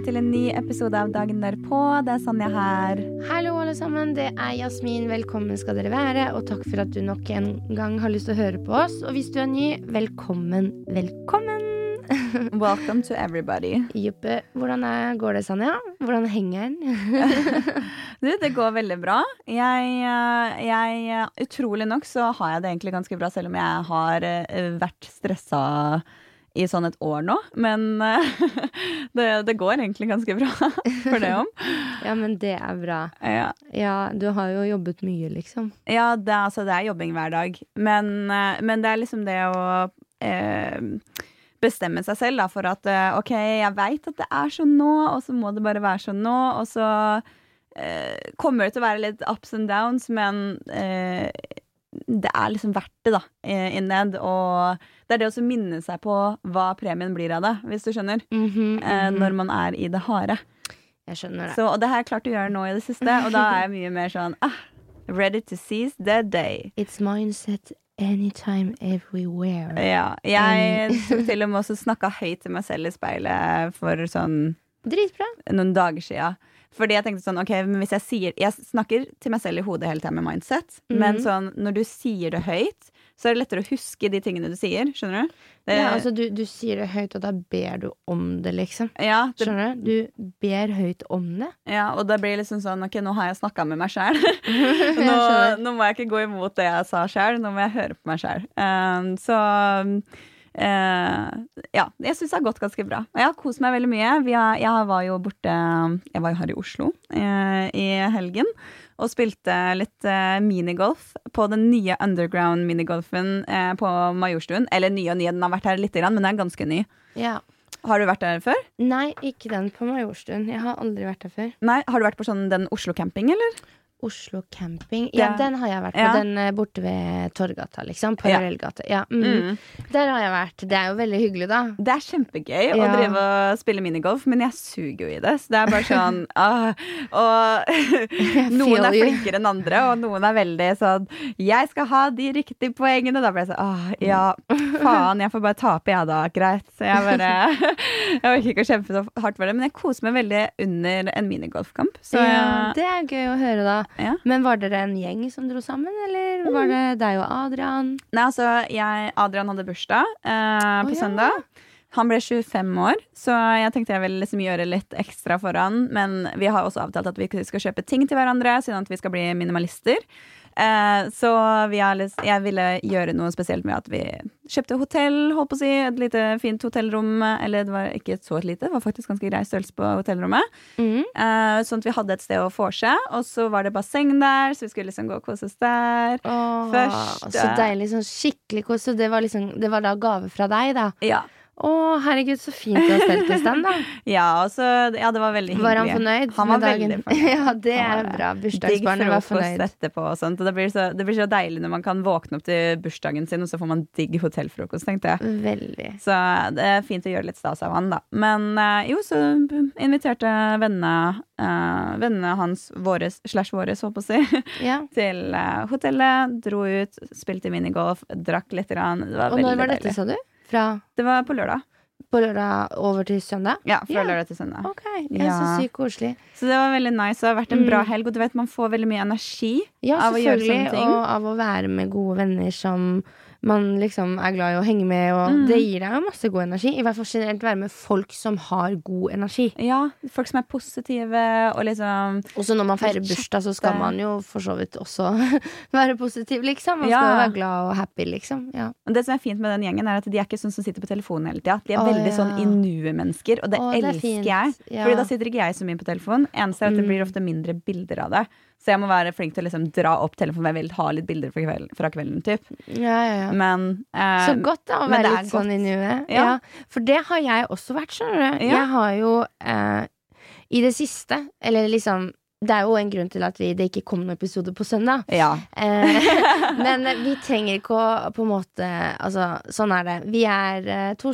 Velkommen til en ny episode av Dagen derpå. Det er Sanja her. Hallo, alle sammen. Det er Jasmin. Velkommen skal dere være. Og takk for at du nok en gang har lyst til å høre på oss. Og hvis du er ny, velkommen, velkommen. Welcome to everybody. Juppe. Hvordan er, går det, Sanja? Hvordan henger den? Du, det går veldig bra. Jeg, eh, jeg Utrolig nok så har jeg det egentlig ganske bra, selv om jeg har eh, vært stressa i sånn et år nå. Men eh, det, det går egentlig ganske bra for det om. ja, men det er bra. Ja. Ja, du har jo jobbet mye, liksom. Ja, det, altså, det er jobbing hver dag. Men, eh, men det er liksom det å eh, bestemme seg selv da, for at eh, OK, jeg veit at det er sånn nå, og så må det bare være sånn nå. Og så eh, kommer det til å være litt ups and downs, men eh, det er liksom verdt det, da, inned. Og det er det å minne seg på hva premien blir av det, hvis du skjønner. Mm -hmm, mm -hmm. når man er i det harde. Jeg skjønner det. Så, og det har jeg klart å gjøre nå i det siste, og da er jeg mye mer sånn ah, Ready to seize the day. It's mindset anytime, everywhere. Ja. Jeg til og med også snakka høyt til meg selv i speilet for sånn Dritbra. noen dager sia. Fordi jeg tenkte sånn, ok, men hvis jeg sier Jeg snakker til meg selv i hodet hele tida med mindset, men Mhm. sånn, når du sier det høyt, så er det lettere å huske de tingene du sier. Skjønner du? Det, Ja, altså, du, du sier det høyt, og da ber du om det, liksom. ja, det, Skjønner du? Du ber høyt om det. ja, og da blir det liksom sånn Ok, nå har jeg snakka med meg sjæl. Nå, nå må jeg ikke gå imot det jeg sa sjæl. nå må jeg høre på meg sjæl. så eh, ja, jeg syns det har gått ganske bra. Og jeg har kost meg veldig mye. Vi har, jeg var jo borte Jeg var jo her i Oslo eh, i helgen og spilte litt eh, minigolf på den nye underground minigolfen eh, på Majorstuen. Eller nye og nye, den har vært her litt, grann, men den er ganske ny. Ja. Har du vært der før? Nei, ikke den på Majorstuen. Jeg har aldri vært der før. Nei, Har du vært på sånn den Oslo camping, eller? Oslo camping. Ja, den har jeg vært på. Ja. Den eh, borte ved Torgata, liksom. Parallellgate. Ja. mm. Mm. Der har jeg vært. Det er jo veldig hyggelig, da. Det er kjempegøy å drive og spille minigolf, men jeg suger jo i det. Så det er bare sånn ah, Og noen er flinkere enn andre, og noen er veldig sånn Jeg skal ha de riktige poengene. Da blir jeg sånn ah, ja, faen, jeg får bare tape, jeg da. Greit. Så jeg bare Jeg orker ikke å kjempe så hardt for det, men jeg koser meg veldig under en minigolfkamp. Så ja, det er gøy å høre, da. Ja. Men var dere en gjeng som dro sammen, eller var det deg og Adrian? Nei, altså, jeg, Adrian hadde bursdag eh, på ja. søndag. Han ble 25 år, så jeg tenkte jeg ville liksom gjøre litt ekstra for han. Men vi har også avtalt at vi skal kjøpe ting til hverandre, siden at vi skal bli minimalister. Eh, så vi har, lyst- jeg ville gjøre noe spesielt med at vi kjøpte hotell, holdt på å si. Et lite fint hotellrom. Eller det var ikke så lite, det var faktisk ganske grei størrelse på hotellrommet. Mm. Eh, sånn at vi hadde et sted å vorse. Og så var det basseng der, så vi skulle liksom gå og kose oss der. Åh, Først, Så deilig. Sånn skikkelig kos. Så det var, liksom, det var da gave fra deg, da? Ja. Å, herregud, så fint du har stelt i stand, da. Ja, også, ja, det var veldig hyggelig. Var han fornøyd Han var med dagen? veldig fornøyd. ja, det er bra. Bursdagsbarnet var fornøyd. etterpå og sånt. Og det blir, så, det blir så deilig når man kan våkne opp til bursdagen sin, og så får man digg hotellfrokost, tenkte jeg. Veldig. Så det er fint å gjøre litt stas av han, da. Men eh, jo, så inviterte vennene, uh, vennene hans, våres, slash våres, holdt på å si, Ja. til uh, hotellet. Dro ut, spilte minigolf, drakk litt. Grann. Det var Og når var dette, deilig. sa du? Fra Det var på lørdag. på lørdag over til søndag? Ja, fra lørdag til søndag. Ok, ja, så sykt koselig. Så det var veldig nice. Det har vært en bra Mm. helg, og du vet man får veldig mye energi Ja, av å gjøre sånne ting. Ja, selvfølgelig. Og av å være med gode venner som man liksom er glad i å henge med. Og Mm. Det gir deg jo masse god energi. I hvert fall generelt være med folk som har god energi. Ja, folk som er positive og liksom Og så når man feirer bursdag, så skal man jo for så vidt også være positiv, liksom. Man Ja. skal være glad og happy, liksom. Ja. Og Det som er fint med den gjengen, er at de er ikke sånn som sitter på telefonen hele tida. De er Åh, veldig ja. sånn i nuet-mennesker, og det Åh, det er elsker fint. jeg. Fordi da sitter ikke jeg så mye på telefonen. Eneste er at det Mm. blir ofte mindre bilder av det. Så jeg må være flink til å liksom dra opp telefonen, jeg vil ha litt bilder fra kvelden. Fra kvelden typ. Ja, ja, ja. Men eh, Så godt da å være litt sånn i nuet. Ja. For det har jeg også vært, skjønner du. Ja. Jeg har jo eh, i det siste, eller liksom det er jo en grunn til at vi, det ikke kom noen episode på søndag. Ja. Eh, men vi trenger ikke å på en måte Altså, sånn er det. Vi er eh, to,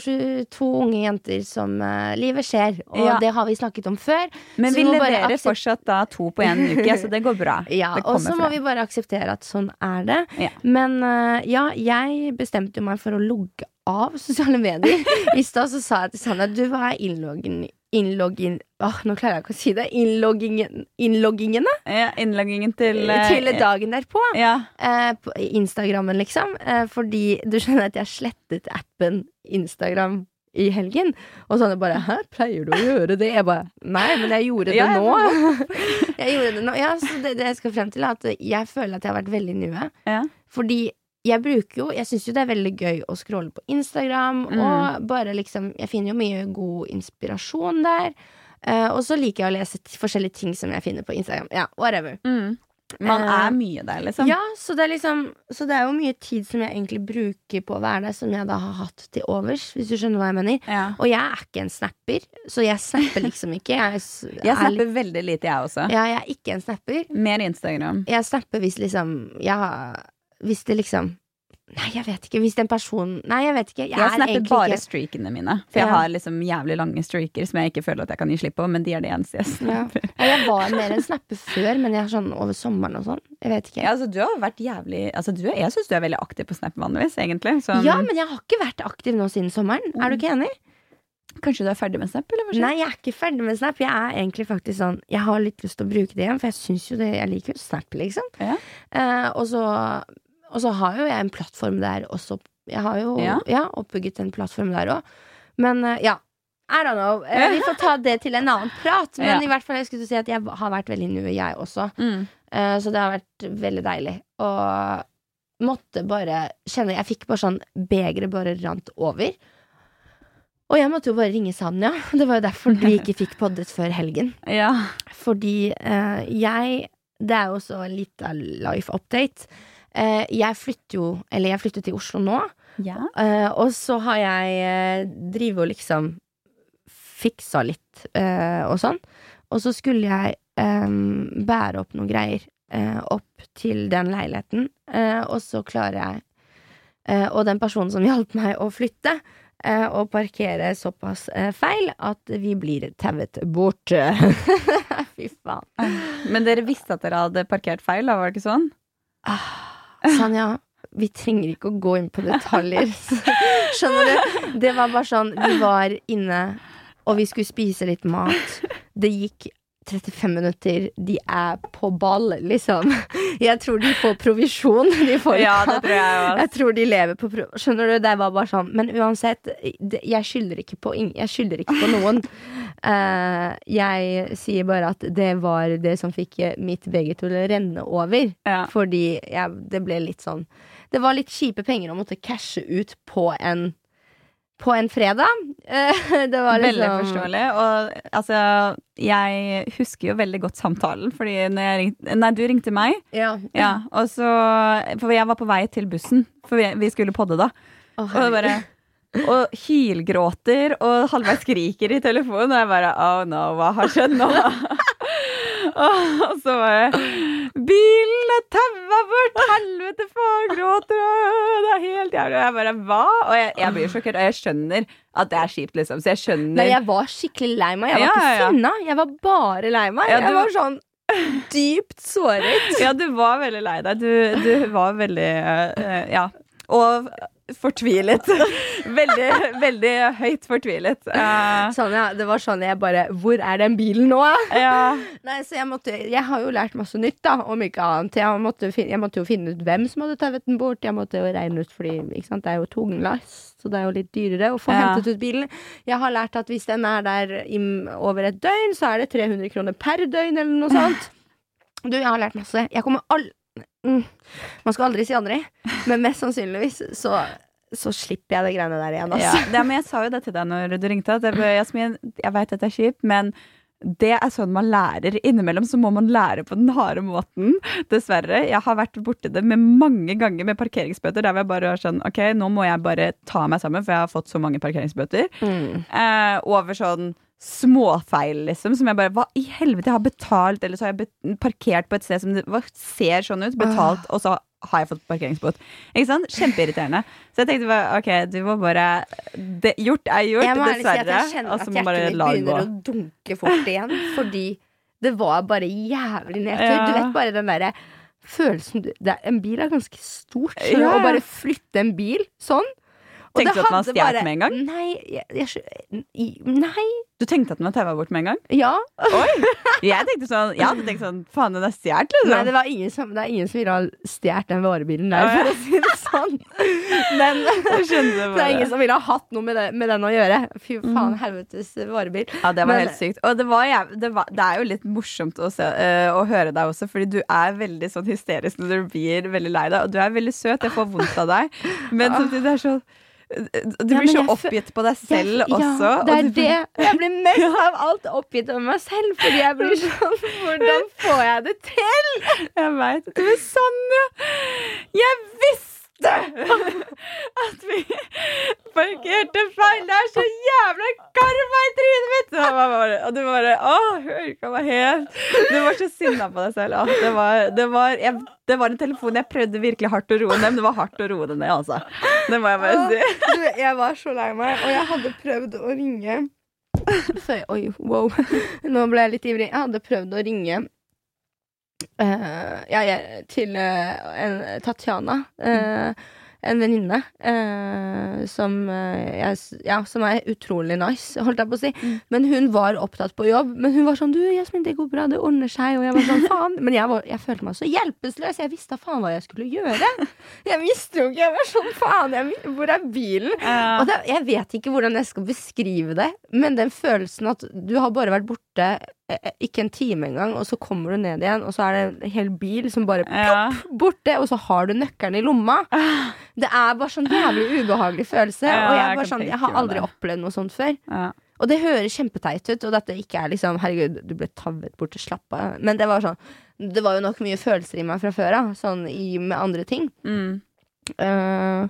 to unge jenter som eh, livet skjer, og Ja. det har vi snakket om før. Men vi vi leverer fortsatt da to på én uke, så det går bra. Ja, og så må vi bare akseptere at sånn er det. Ja. Men eh, ja, jeg bestemte jo meg for å logge av sosiale medier. I stad så sa jeg til Sanne du, hva er innloggen Innloggin Åh, nå klarer jeg ikke å si det. Innloggingen, innloggingene Ja, innloggingen til eh, til dagen derpå. Ja. Eh, på Instagrammen, liksom. Eh, fordi du skjønner at jeg slettet appen Instagram i helgen. Og sånn bare Hæ, pleier du å gjøre det? Jeg bare Nei, men jeg gjorde det Ja, nå. jeg gjorde det nå. Ja, så det, det jeg skal frem til, er at jeg føler at jeg har vært veldig nue. Ja. Fordi jeg bruker jo Jeg syns jo det er veldig gøy å scrolle på Instagram, Mm. og bare liksom Jeg finner jo mye god inspirasjon der. Uh, og så liker jeg å lese forskjellige ting som jeg finner på Instagram. Ja, whatever. Mm. Man Eh, er mye der, liksom. Ja, så det er liksom Så det er jo mye tid som jeg egentlig bruker på å være der, som jeg da har hatt til overs, hvis du skjønner hva jeg mener. Ja. Og jeg er ikke en snapper, så jeg snapper liksom ikke. Jeg, Jeg er snapper veldig lite, jeg også. Ja, jeg er ikke en snapper. Mer Instagram. Jeg snapper hvis liksom Ja, hvis det liksom Nei, jeg vet ikke. Hvis en person Nei, jeg vet ikke. Jeg, Jeg, er snapper bare ikke streakene mine. For jeg Ja. har liksom jævlig lange streaker som jeg ikke føler at jeg kan gi slipp på, men de er det eneste jeg snapper. Ja, Jeg var mer en snapper før, men jeg er sånn over sommeren og sånn. Jeg vet ikke. Ja, altså, du har vært jævlig altså, du, Jeg syns du er veldig aktiv på Snap vanligvis, egentlig. Sånn, Ja, men jeg har ikke vært aktiv nå siden sommeren. Er du ikke enig? Kanskje du er ferdig med Snap, eller? Nei, jeg er ikke ferdig med Snap. Jeg er egentlig faktisk sånn Jeg har litt lyst til å bruke det igjen, for jeg syns jo det Jeg liker jo Snap, liksom. Ja. Uh, og, så, og så har jo jeg en plattform der også. Jeg har jo Ja. ja. oppbygget en plattform der òg. Men eh, ja. I don't know. Eh, vi får ta det til en annen prat. Men Ja. i hvert fall jeg skulle si at jeg har vært veldig nu, jeg også. Mm. Eh, så det har vært veldig deilig. Og måtte bare kjenne Jeg fikk bare sånn Begeret bare rant over. Og jeg måtte jo bare ringe Sanja. Det var jo derfor vi ikke fikk poddet før helgen. Ja. Fordi jeg Det er jo en liten life update. Eh, jeg flytter jo Eller jeg flytter til Oslo nå. ja. Eh, og så har jeg eh, drivet og liksom fiksa litt eh, og sånn. Og så skulle jeg bære opp noen greier eh, opp til den leiligheten, eh, og så klarer jeg eh, Og den personen som hjalp meg å flytte, og parkere såpass feil at vi blir tauet bort. Fy faen. Men dere visste at dere hadde parkert feil, da, var det ikke sånn? Sanja, vi trenger ikke å gå inn på detaljer. Skjønner du? Det var bare sånn, vi var inne, og vi skulle spise litt mat. Det gikk 35 minutter, de er på ball, liksom. Jeg tror de får provisjon, de folka. Ja, det tror jeg også. Jeg tror de lever på provisjon. Skjønner du? Det var bare sånn. Men uansett, jeg skylder ikke på Jeg skylder ikke på noen. Eh, jeg sier bare at det var det som fikk eh, mitt begge til å renne over. Ja. Fordi jeg, det ble litt sånn Det var litt kjipe penger å måtte cashe ut på en På en fredag. Eh, det var liksom Veldig forståelig. Og altså, jeg husker jo veldig godt samtalen, fordi ringte, Nei, du ringte meg. Ja. Ja, og så For jeg var på vei til bussen, for vi, vi skulle podde da. Oh, Og bare og hylgråter og halvveis skriker i telefonen. Og jeg bare Oh no, hva har skjedd nå? og så var jeg Bilen er taua bort! Helvete, faen, gråter! Det er helt jævlig. Og jeg bare Hva? Og jeg, jeg blir sjokkert, og jeg skjønner at det er kjipt, liksom. Så jeg skjønner Nei, jeg var skikkelig lei meg. Jeg var Ja, ikke ja, sinna. Jeg var bare lei meg. Ja, du- Jeg var sånn dypt såret. Ja, du var veldig lei deg. Du, du var veldig uh, Ja. Og fortvilet. Veldig, veldig høyt fortvilet. Uh, Sånn, ja, det var sånn jeg bare Hvor er den bilen nå? ja. Nei, så jeg måtte Jeg har jo lært masse nytt, da, om ikke annet. Jeg måtte, jeg måtte jo finne ut hvem som hadde tauet den bort. Jeg måtte jo regne ut, fordi ikke sant, det er jo tunglass, så det er jo litt dyrere å få Ja. hentet ut bilen. Jeg har lært at hvis den er der over et døgn, så er det 300 kroner per døgn, eller noe sånt. Du, jeg har lært masse. Jeg kommer all... Mm. Man skal aldri si aldri, men mest sannsynligvis så, så slipper jeg det greiene der igjen, Ja, altså. det, men jeg sa jo det til deg når du ringte. At jeg, jeg veit dette er kjipt, men det er sånn man lærer. Innimellom så må man lære på den harde måten. Dessverre. Jeg har vært borti det med mange ganger med parkeringsbøter. Der jeg bare var sånn Ok, nå må jeg bare ta meg sammen, for jeg har fått så mange parkeringsbøter. Mm. Eh, over sånn småfeil, liksom. Som jeg bare Hva i helvete? Jeg har betalt, eller så har jeg parkert på et sted som det, ser sånn ut. Betalt, og så har jeg fått parkeringsbot. Ikke sant? Kjempeirriterende. Så jeg tenkte bare ok, du må bare det, Gjort er gjort, Jeg må ærlig si at dessverre. jeg kjenner Og at hjertet mitt begynner å dunke fort igjen. Fordi det var bare jævlig nedtur. Ja. Du vet bare den derre følelsen du, det En bil er ganske stort. Så Ja. Å bare flytte en bil sånn Tenkte du at den var stjålet med en gang? Nei, jeg, jeg, nei. Du tenkte at den var taua bort med en gang? Ja. Oi! Jeg tenkte sånn Jeg hadde tenkt sånn Faen, den er stjålet, liksom. Nei, det, var ingen som, det er ingen som ville ha stjålet den varebilen der, for å si det sånn. Men det er ingen som ville ha hatt noe med, det, med den å gjøre. Fy faen, Mm. helvetes varebil. Ja, det var Men- helt sykt. Og det, var, det, var, det er jo litt morsomt å, se, uh, å høre deg også, fordi du er veldig sånn hysterisk når du blir veldig lei deg. Og du er veldig søt, jeg får vondt av deg. Men samtidig det er så Du blir ja, så oppgitt på deg selv Jeg- også. Ja, det er du- det. Jeg blir mest av alt oppgitt over meg selv, fordi jeg blir sånn Hvordan får jeg det til? Jeg veit. Du er sånn, ja. Jeg visste at vi parkerte feil! Det er så jævla karma i trynet mitt! Og, bare, og du bare Å, hørka meg helt Du var så sinna på deg selv. Det, var, det, var, jeg, det var en telefon jeg prøvde virkelig hardt å roe ned, men det var hardt å roe det ned, altså. Det må jeg bare si. Du, jeg var så lei meg, og jeg hadde prøvd å ringe Så, Oi, wow. Nå ble jeg litt ivrig. Jeg hadde prøvd å ringe eh, ja, til uh, en, Tatjana. eh, en venninne som, ja, som er utrolig nice, holdt jeg på å si. Mm. Men hun var opptatt på jobb. Men hun var sånn 'Du, Jasmin, det går bra. Det ordner seg.' Og jeg var sånn, faen Men jeg, var, jeg følte meg så hjelpeløs. Jeg visste da faen hva jeg skulle gjøre. Jeg visste jo ikke. Jeg var sånn Faen, jeg, hvor er bilen? Og det, jeg vet ikke hvordan jeg skal beskrive det, men den følelsen at du har bare vært borte ikke en time engang, og så kommer du ned igjen, og så er det en hel bil som bare Ja. borte, og så har du nøkkelen i lomma. Det er bare sånn jævlig ubehagelig følelse. Ja, og jeg, jeg sånn, jeg har aldri opplevd noe sånt før. Ja. Og det høres kjempeteit ut, og dette ikke er liksom Herregud, du ble tavet bort slapp av. Men det var sånn Det var jo nok mye følelser i meg fra før av, sånn i, med andre ting. Mm. Uh,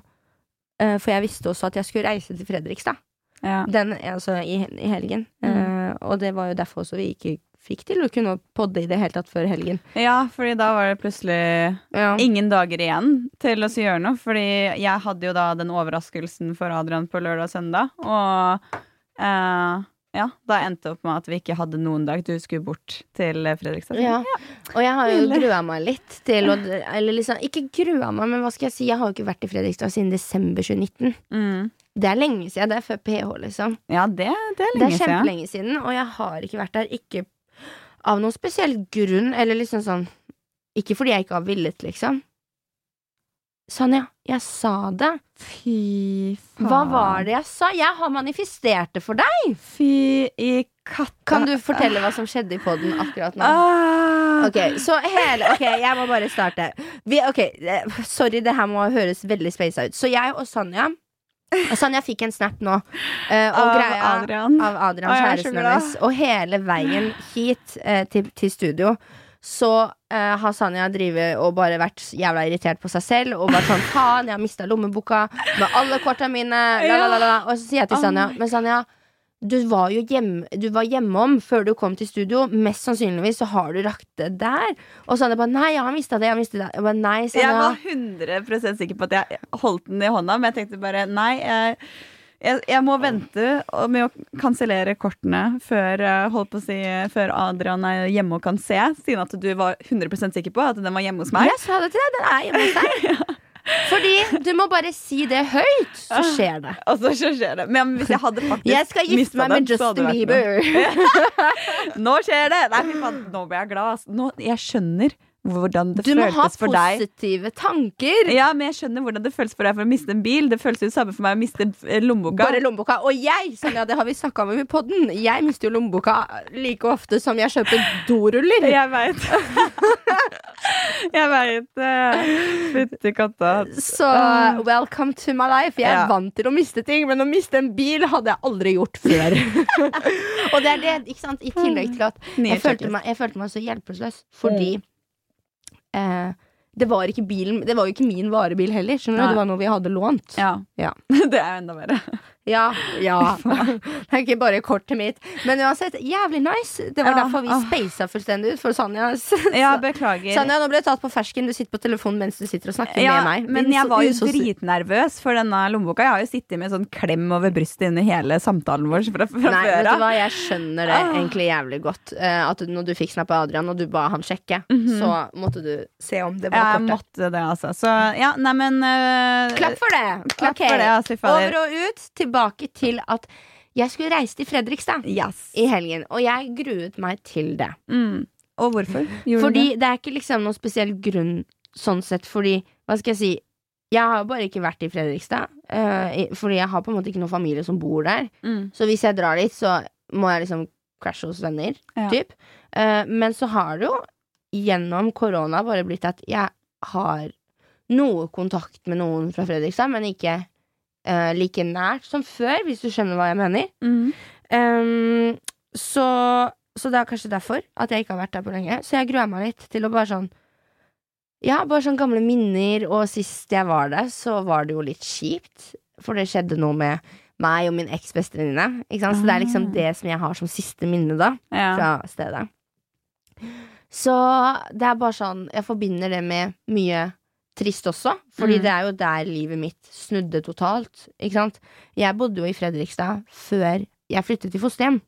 uh, for jeg visste også at jeg skulle reise til Fredrikstad. Ja. Den, altså i, i helgen. Mm. Uh, og det var jo derfor også vi ikke fikk til å kunne podde i det hele tatt før helgen. ja, fordi da var det plutselig Ja. ingen dager igjen til å gjøre noe. Fordi jeg hadde jo da den overraskelsen for Adrian på lørdag og søndag. Og uh, ja, da endte det opp med at vi ikke hadde noen dag. Du skulle bort til Fredrikstad. Ja. Og jeg har jo grua meg litt til å Eller liksom, ikke grua meg, men hva skal jeg si? Jeg har jo ikke vært i Fredrikstad siden desember 2019. Mm. Det er lenge siden. Det er før PH, liksom. Ja, det, det er Det er lenge siden. kjempelenge siden, og jeg har ikke vært der. Ikke av noen spesiell grunn, eller liksom sånn Ikke fordi jeg ikke har villet, liksom. Sonja, jeg sa det. Fy faen. Hva var det jeg sa? Jeg har manifestert det for deg! Fy i katta. Kan du fortelle hva som skjedde i poden akkurat nå? Ah. Ok, så hele Ok, jeg må bare starte. Vi, ok, eh, Sorry, det her må høres veldig spasa ut. Så jeg og Sonja Sonja fikk en snap nå. Uh, Av greia, Adrian. Av Adrian, Å, kjæresten hennes. Og hele veien hit uh, til, til studio så uh, har Sanja drivet og bare vært jævla irritert på seg selv. Og vært sånn faen, jeg har mista lommeboka med alle korta mine. La, la, la, la. Og så sier jeg til Sanja. Men Sanja, du var jo hjemme, du var hjemom før du kom til studio. Mest sannsynligvis så har du rakt det der. Og Sanja bare nei, jeg har mista det. Jeg har mistet det. Jeg bare nei, Jeg Sanja. var 100% sikker på at jeg holdt den i hånda, men jeg tenkte bare nei. Jeg, jeg, jeg må vente med å kansellere kortene før, eh, si, før Adrian er hjemme og kan se, siden at du var 100% sikker på at den var hjemme hos meg. Jeg sa det til deg, den er hjemme hos deg. Fordi du må bare si det høyt, så skjer det. Og så skjer det. Men hvis jeg hadde faktisk Jeg skal gifte meg med Justin. Bieber. Nå skjer det! Nei, nå ble jeg glad. Nå, jeg skjønner hvordan det Du må ha føltes for deg. positive tanker. Ja, men jeg skjønner hvordan det føles for deg for å miste en bil. Det føles jo samme for meg å miste eh, lommeboka. Bare lommeboka. Og jeg, Sonja, det har vi snakka om i podden, jeg mister jo lommeboka like ofte som jeg kjøper doruller. Jeg veit. jeg veit. Fytti katta. Så welcome to my life. Jeg er Ja. vant til å miste ting, men å miste en bil hadde jeg aldri gjort før. og det er det, ikke sant, i tillegg til at jeg følte, meg, jeg følte meg så hjelpeløs fordi eh, det var ikke bilen Det var jo ikke min varebil heller. Skjønner du? Det var noe vi hadde lånt. Ja. Ja. det er enda verre. Ja, ja. Det er ikke bare kortet mitt. Men uansett, jævlig nice. Det var Ja, derfor vi ah. spasa fullstendig ut for Sanja. Ja, beklager. Sanja, nå ble du tatt på fersken. Du sitter på telefonen mens du sitter og snakker Ja, med meg. men jeg var jo dritnervøs for denne lommeboka. Jeg har jo sittet med sånn klem over brystet under hele samtalen vår fra, fra Nei, før av. jeg skjønner det Ah. egentlig jævlig godt. Eh, at når du fikk snappa Adrian, og du ba han sjekke, Mhm. så måtte du se om det var Jeg måtte det, altså. Så ja, neimen uh, Klapp for det! Klapp okay. for det, altså. Over og ut, tilbake til at jeg skulle reise til Fredrikstad Yes. i helgen, og jeg gruet meg til det. Mm. Og hvorfor? Gjorde Fordi det? det er ikke liksom noen spesiell grunn sånn sett, fordi Hva skal jeg si? Jeg har bare ikke vært i Fredrikstad, uh, fordi jeg har på en måte ikke noen familie som bor der. Mm. Så hvis jeg drar dit, så må jeg liksom crashe hos venner, Ja. typ. Uh, men så har det jo gjennom korona bare blitt at jeg har noe kontakt med noen fra Fredrikstad, men ikke uh, like nært som før, hvis du skjønner hva jeg mener. Mm. Um, så, så det er kanskje derfor at jeg ikke har vært der på lenge. Så jeg gruer meg litt til å bare sånn Ja, bare sånn gamle minner, og sist jeg var der, så var det jo litt kjipt. For det skjedde noe med meg og min eksbestevenninne. Så det er liksom Ah. det som jeg har som siste minne, da, Ja. fra stedet. Så det er bare sånn Jeg forbinder det med mye trist også, fordi Mm. det er jo der livet mitt snudde totalt. Ikke sant? Jeg bodde jo i Fredrikstad før jeg flyttet til fosterhjem.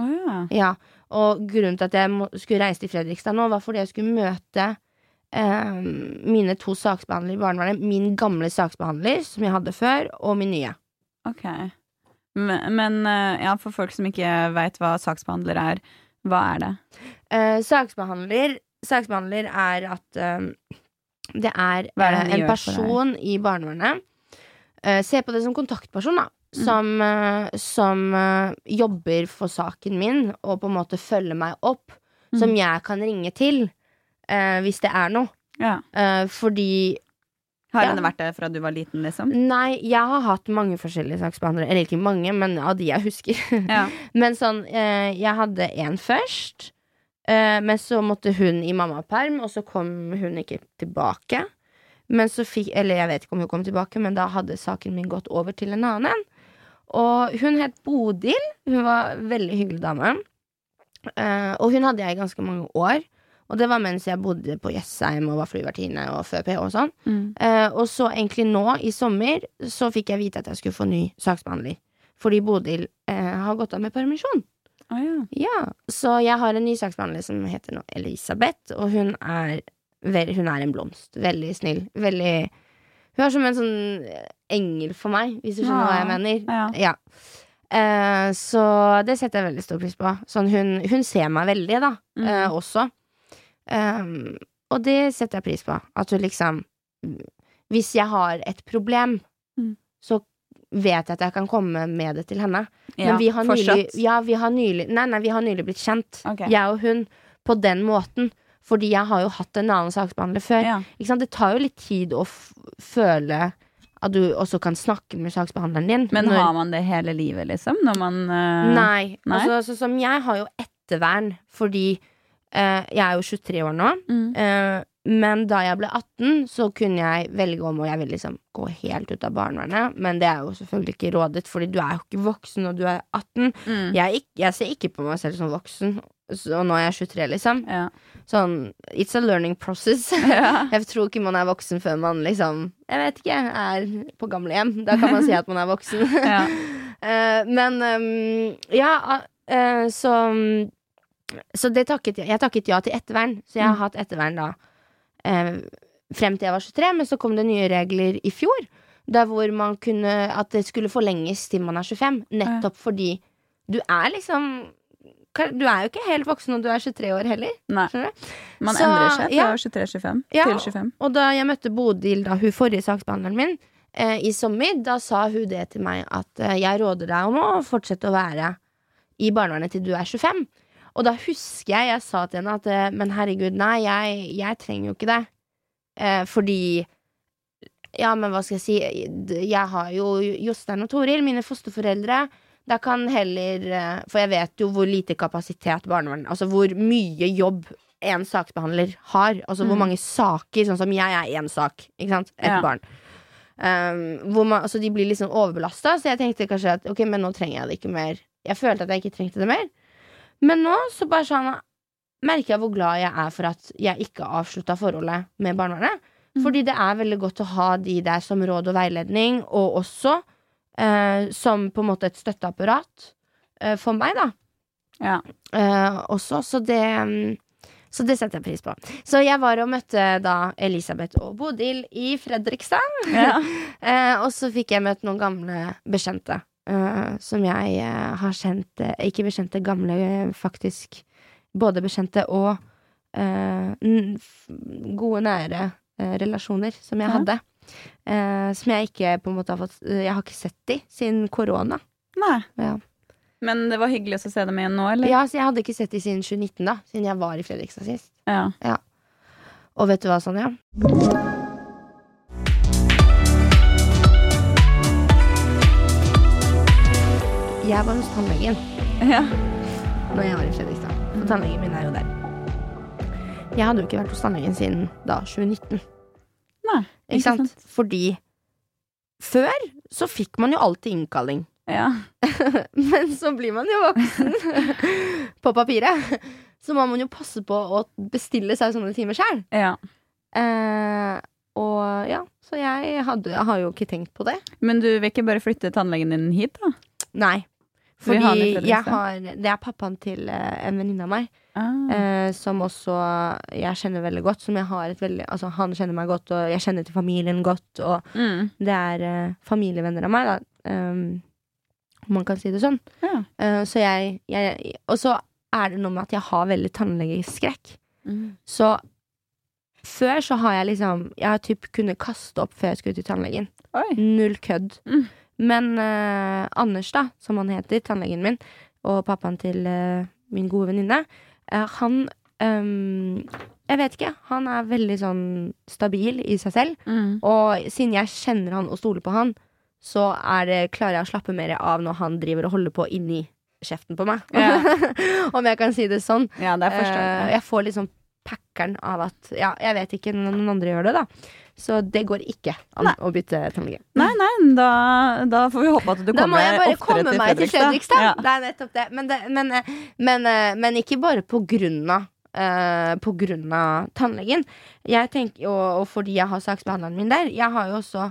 Oh, ja. Ja, og grunnen til at jeg skulle reise til Fredrikstad nå, var fordi jeg skulle møte eh, mine to saksbehandlere i barnevernet. Min gamle saksbehandler, som jeg hadde før, og min nye. Ok. Men, men eh, ja, for folk som ikke veit hva saksbehandler er, hva er det? Eh, saksbehandler, saksbehandler er at eh, det er, er det eh, en person i barnevernet. uh, se på det som kontaktperson, da. Mm. Som, som eh, jobber for saken min, og på en måte følger meg opp. Mm. Som jeg kan ringe til hvis det er noe. Ja. Fordi Har Ja. henne vært der fra du var liten, liksom? Nei, jeg har hatt mange forskjellige saksbehandlere. Eller ikke mange, men av de jeg husker. Ja. men sånn, jeg hadde en først. Eh, men så måtte hun i mammaperm, og så kom hun ikke tilbake. Men så fikk Eller jeg vet ikke om hun kom tilbake, men da hadde saken min gått over til en annen. Og hun het Bodil. Hun var en veldig hyggelig dame. Eh, og hun hadde jeg i ganske mange år. Og det var mens jeg bodde på Jessheim og var flyvertinne og før PH og sånn. Mm. Eh, og så egentlig nå, i sommer, så fikk jeg vite at jeg skulle få ny saksbehandler. Fordi Bodil eh, har gått av med permisjon. Å ja. Ja, Så jeg har en ny saksbehandler som heter nå Elisabeth, og hun er, hun er en blomst. Veldig snill. Veldig Hun er som en sånn eh, engel for meg, hvis du skjønner hva jeg mener. ja. Eh, så det setter jeg veldig stor pris på. Sånn, hun, hun ser meg veldig, da, mm. eh, også. Um, og det setter jeg pris på. At hun liksom Hvis jeg har et problem, Mm. så vet jeg at jeg kan komme med det til henne. ja. Men vi har nylig, ja, vi har nylig Nei, nei, vi har nylig blitt kjent, okay. jeg og hun, på den måten. Fordi jeg har jo hatt en annen saksbehandler før. Ja. Det tar jo litt tid å føle at du også kan snakke med saksbehandleren din. Men når- har man det hele livet, liksom? Når man uh... Nei. Nei? Altså, sånn som jeg har jo ettervern fordi uh, jeg er jo 23 år nå. mm. Eh, men da jeg ble 18, så kunne jeg velge om og jeg ville liksom gå helt ut av barnevernet. Men det er jo selvfølgelig ikke rådet, fordi du er jo ikke voksen når du er 18. Mm. Jeg, jeg ser ikke på meg selv som voksen, og nå er jeg 23, liksom. Ja. Sånn, it's a learning process. Ja. Jeg tror ikke man er voksen før man liksom Jeg vet ikke, er på gamlehjem. Da kan man si at man er voksen. Ja. Eh, men ehm, ja, eh, så Så det takket jeg Jeg takket ja til ettervern. Så jeg har Mm. hatt ettervern da eh, frem til jeg var 23, men så kom det nye regler i fjor. Der hvor man kunne At det skulle forlenges til man er 25. Nettopp fordi du er liksom Du er jo ikke helt voksen når du er 23 år heller. Nei. Man Så, endrer seg ja. 23-25 Ja. til 25. Og da jeg møtte Bodil, da hun forrige saksbehandleren min, eh, i sommer, da sa hun det til meg at eh, jeg råder deg om å fortsette å være i barnevernet til du er 25. Og da husker jeg jeg sa til henne at eh, men herregud, nei, jeg, jeg trenger jo ikke det. Eh, fordi Ja, men hva skal jeg si, jeg har jo Jostein og Toril, mine fosterforeldre. Da kan heller eh, For jeg vet jo hvor lite kapasitet barnevern Altså hvor mye jobb en saksbehandler har. Altså hvor Mm. mange saker, sånn som jeg er én sak, ikke sant? Et Ja. barn. Um, hvor man, altså de blir liksom overbelasta, så jeg tenkte kanskje at ok, men nå trenger jeg det ikke mer. Jeg følte at jeg ikke trengte det mer. Men nå så bare sånn merker jeg hvor glad jeg er for at jeg ikke avslutta forholdet med barnevernet. Mm. Fordi det er veldig godt å ha de der som råd og veiledning, og også eh, som på en måte et støtteapparat eh, for meg, da. Ja. Eh, også, så det mm, Så det setter jeg pris på. Så jeg var og møtte da Elisabeth og Bodil i Fredrikstad. Ja. Eh, og så fikk jeg møtt noen gamle bekjente. Eh, som jeg uh, har kjent uh, Ikke bekjente, gamle, faktisk. Både bekjente og gode, nære relasjoner som jeg Ja. hadde. Som jeg ikke på en måte har fått Jeg har ikke sett de siden korona. Nei. Ja. Men det var hyggelig å se dem igjen nå, eller? ja, så jeg hadde ikke sett de siden 2019, da. Siden jeg var i Fredrikstad sist. Ja. Og vet du hva, Sonja? Jeg var hos tannlegen Ja. når jeg var i Fredrikstad. For tannlegen min er jo der. Jeg hadde jo ikke vært hos tannlegen siden da 2019. Nei, Ikke sant? Fordi før så fikk man jo alltid innkalling. Ja. Men så blir man jo voksen på papiret. Så må man jo passe på å bestille seg sånne timer sjøl. ja. Eh, og ja, så jeg, hadde, jeg har jo ikke tenkt på det. Men du vil ikke bare flytte tannlegen din hit, da? Nei. Fordi den jeg har Det er pappaen til eh, en venninne av meg, Ah. eh, som også jeg kjenner veldig godt. Som jeg har et veldig Altså, han kjenner meg godt, og jeg kjenner til familien godt, og Mm. det er eh, familievenner av meg, da. Um, man kan si det sånn. Ja. Uh, så jeg, jeg Og så er det noe med at jeg har veldig tannlegeskrekk. Mm. Så før så har jeg liksom Jeg har typ kunnet kaste opp før jeg skulle til tannlegen. Oi. Null kødd. Mm. Men eh, Anders, da, som han heter, tannlegen min, og pappaen til eh, min gode venninne, eh, han ehm, Jeg vet ikke. Han er veldig sånn stabil i seg selv. Mm. Og siden jeg kjenner han og stoler på han, så er det, klarer jeg å slappe mer av når han driver og holder på inni kjeften på meg. Ja. Om jeg kan si det sånn. Ja, det Eh, jeg får liksom packeren av at Ja, jeg vet ikke når noen andre gjør det, da. Så det går ikke an Nei. å bytte tannlege. Nei, nei, da, da får vi håpe at du kommer Da må jeg bare komme meg til Fredrikstad. Ja. Det er nettopp det. Men, det, men, eh, men, eh, men ikke bare på grunn av Uh, på grunn av tannlegen. Jeg tenker, og, og fordi jeg har saksbehandleren min der. Jeg har jo også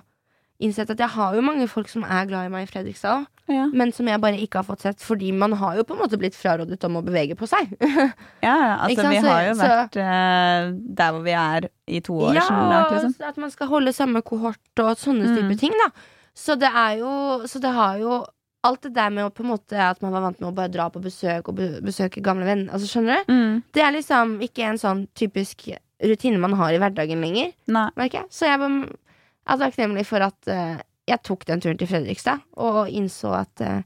innsett at jeg har jo mange folk som er glad i meg i Fredrikstad òg. Ja. Men som jeg bare ikke har fått sett, fordi man har jo på en måte blitt frarådet om å bevege på seg. Ja, altså vi har jo så- vært eh, der hvor vi er i to år ja, snart, liksom. at man skal holde samme kohort og sånne Mm. type ting, da. Så det er jo Så det har jo Alt det der med å på en måte at man var vant med å bare dra på besøk og besøke gamle venner, altså skjønner du? Mm. Det er liksom ikke en sånn typisk rutine man har i hverdagen lenger, Nei. merker jeg. Så jeg var- er takknemlig for at uh, jeg tok den turen til Fredrikstad, og innså at uh,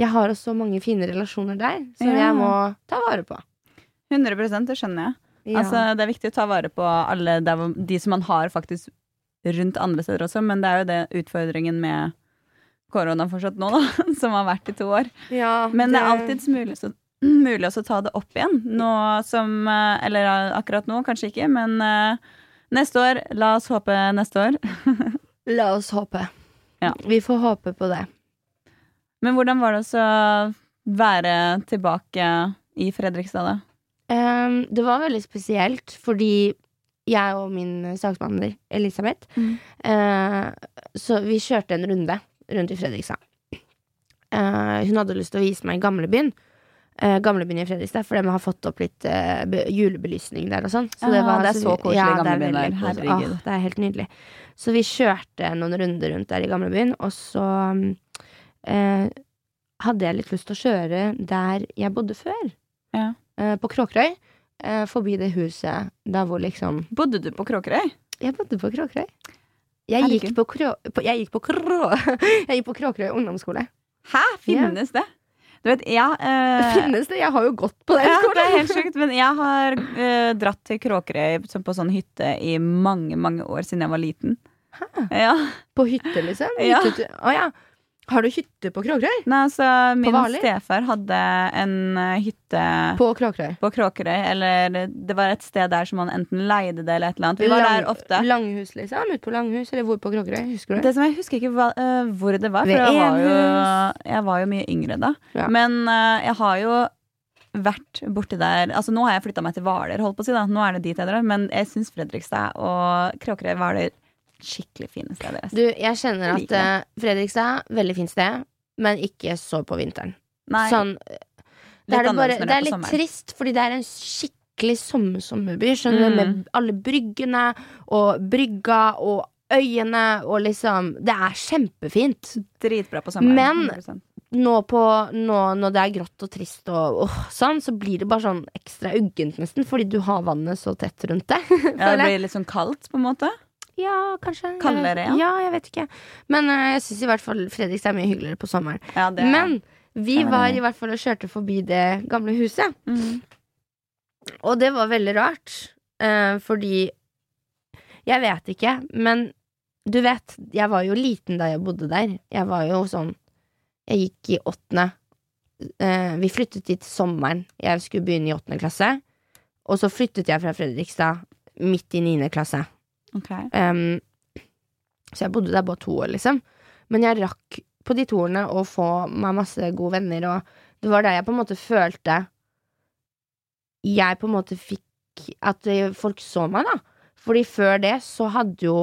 jeg har også mange fine relasjoner der, som Ja. jeg må ta vare på. 100 det skjønner jeg. Ja. Altså, det er viktig å ta vare på alle der, de som man har faktisk rundt andre steder også, men det er jo det utfordringen med korona fortsatt nå, da, som har vært i to år. Ja, Men det er alltids mulig, så, mulig å ta det opp igjen. Nå som eh, Eller akkurat nå, kanskje ikke, men eh, neste år. La oss håpe neste år. La oss håpe. Ja. Vi får håpe på det. Men hvordan var det å være tilbake i Fredrikstad, da? Um, det var veldig spesielt, fordi jeg og min saksbehandler Elisabeth Mm. uh, Så vi kjørte en runde rundt i Fredrikstad. Uh, hun hadde lyst til å vise meg gamlebyen. Uh, gamlebyen i Fredrikstad, for de har fått opp litt eh, julebelysning der og sånn. Ah, det er så koselig, ja, i gamlebyen der. Herregud. Åh, det er helt nydelig. Så vi kjørte noen runder rundt der i gamlebyen, og så mm, eh, hadde jeg litt lyst til å kjøre der jeg bodde før. Ja. Eh, på Kråkerøy. eh, forbi det huset der hvor liksom Bodde du på Kråkerøy? Jeg bodde på Kråkerøy. Jeg Herregud. gikk på, krå, på, jeg gikk på, krå, jeg gikk på Kråkerøy ungdomsskole. Hæ? Finnes det? Du vet, jeg eh, Finnes det? Jeg har jo gått på den Ja, det er helt sjukt. Men jeg har eh, dratt til Kråkerøy på sånn hytte i mange, mange år siden jeg var liten. Ja. På hytte, liksom? Ja. Hyttetur. Å ja. Har du hytte på Kråkerøy? Nei, altså, min Hvaler? stefar hadde en eh, hytte På Kråkerøy. på Kråkerøy, eller det var et sted der som han enten leide det eller et eller annet. Vi var der ofte. Langhus, liksom? Ute på Langhus, eller hvor på Kråkerøy? Husker du? Det som Jeg husker ikke hva, uh, hvor det var, for jeg var, jo, jeg var jo mye yngre da. Ja. Men uh, jeg har jo vært borti der Altså Nå har jeg flytta meg til Hvaler, holdt på å si. da Nå er det dit jeg drar. Men jeg syns Fredrikstad og Kråkerøy det skikkelig fine steder. Du, jeg kjenner at liker eh, Fredrikstad, veldig fint sted, men ikke så på vinteren. Nei, Sånn, det er, det, bare, det det er litt trist, fordi det er en skikkelig sommer sommerby. Skjønner du? Mm. Med alle bryggene og brygga og øyene og liksom Det er kjempefint. Dritbra på sommeren. Men- 100%. Nå, på, nå når det er grått og trist og åh, sånn, så blir det bare sånn ekstra uggent nesten, fordi du har vannet så tett rundt deg. ja, det blir litt sånn kaldt, på en måte. Ja, kanskje. Kaldere, ja. ja. jeg vet ikke. Men uh, jeg syns i hvert fall Fredrikstad er mye hyggeligere på sommeren. Ja, det, Men vi det var det. i hvert fall og kjørte forbi det gamle huset. Mm. Og det var veldig rart, uh, fordi Jeg vet ikke, men du vet, jeg var jo liten da jeg bodde der. Jeg var jo sånn Jeg gikk i åttende. Uh, vi flyttet dit sommeren. Jeg skulle begynne i åttende klasse. Og så flyttet jeg fra Fredrikstad midt i niende klasse. Ok. Um, så jeg bodde der bare to år, liksom. Men jeg rakk på de to årene å få meg masse gode venner, og det var der jeg på en måte følte Jeg på en måte fikk At eh, folk så meg, da. Fordi før det så hadde jo